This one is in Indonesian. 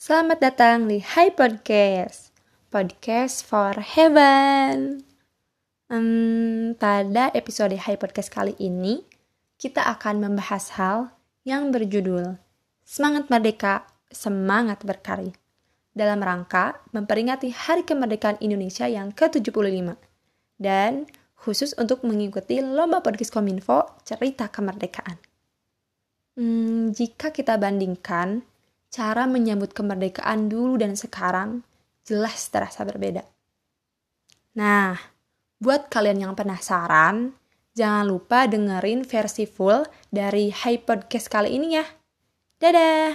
Selamat datang di Hi Podcast, podcast for heaven. Hmm, pada episode Hi Podcast kali ini, kita akan membahas hal yang berjudul Semangat Merdeka, Semangat Berkarya dalam rangka memperingati Hari Kemerdekaan Indonesia yang ke-75 dan khusus untuk mengikuti Lomba Podcast Kominfo Cerita Kemerdekaan. Hmm, jika kita bandingkan cara menyambut kemerdekaan dulu dan sekarang, jelas terasa berbeda. Nah, buat kalian yang penasaran, jangan lupa dengerin versi full dari High Podcast kali ini ya. Dadah!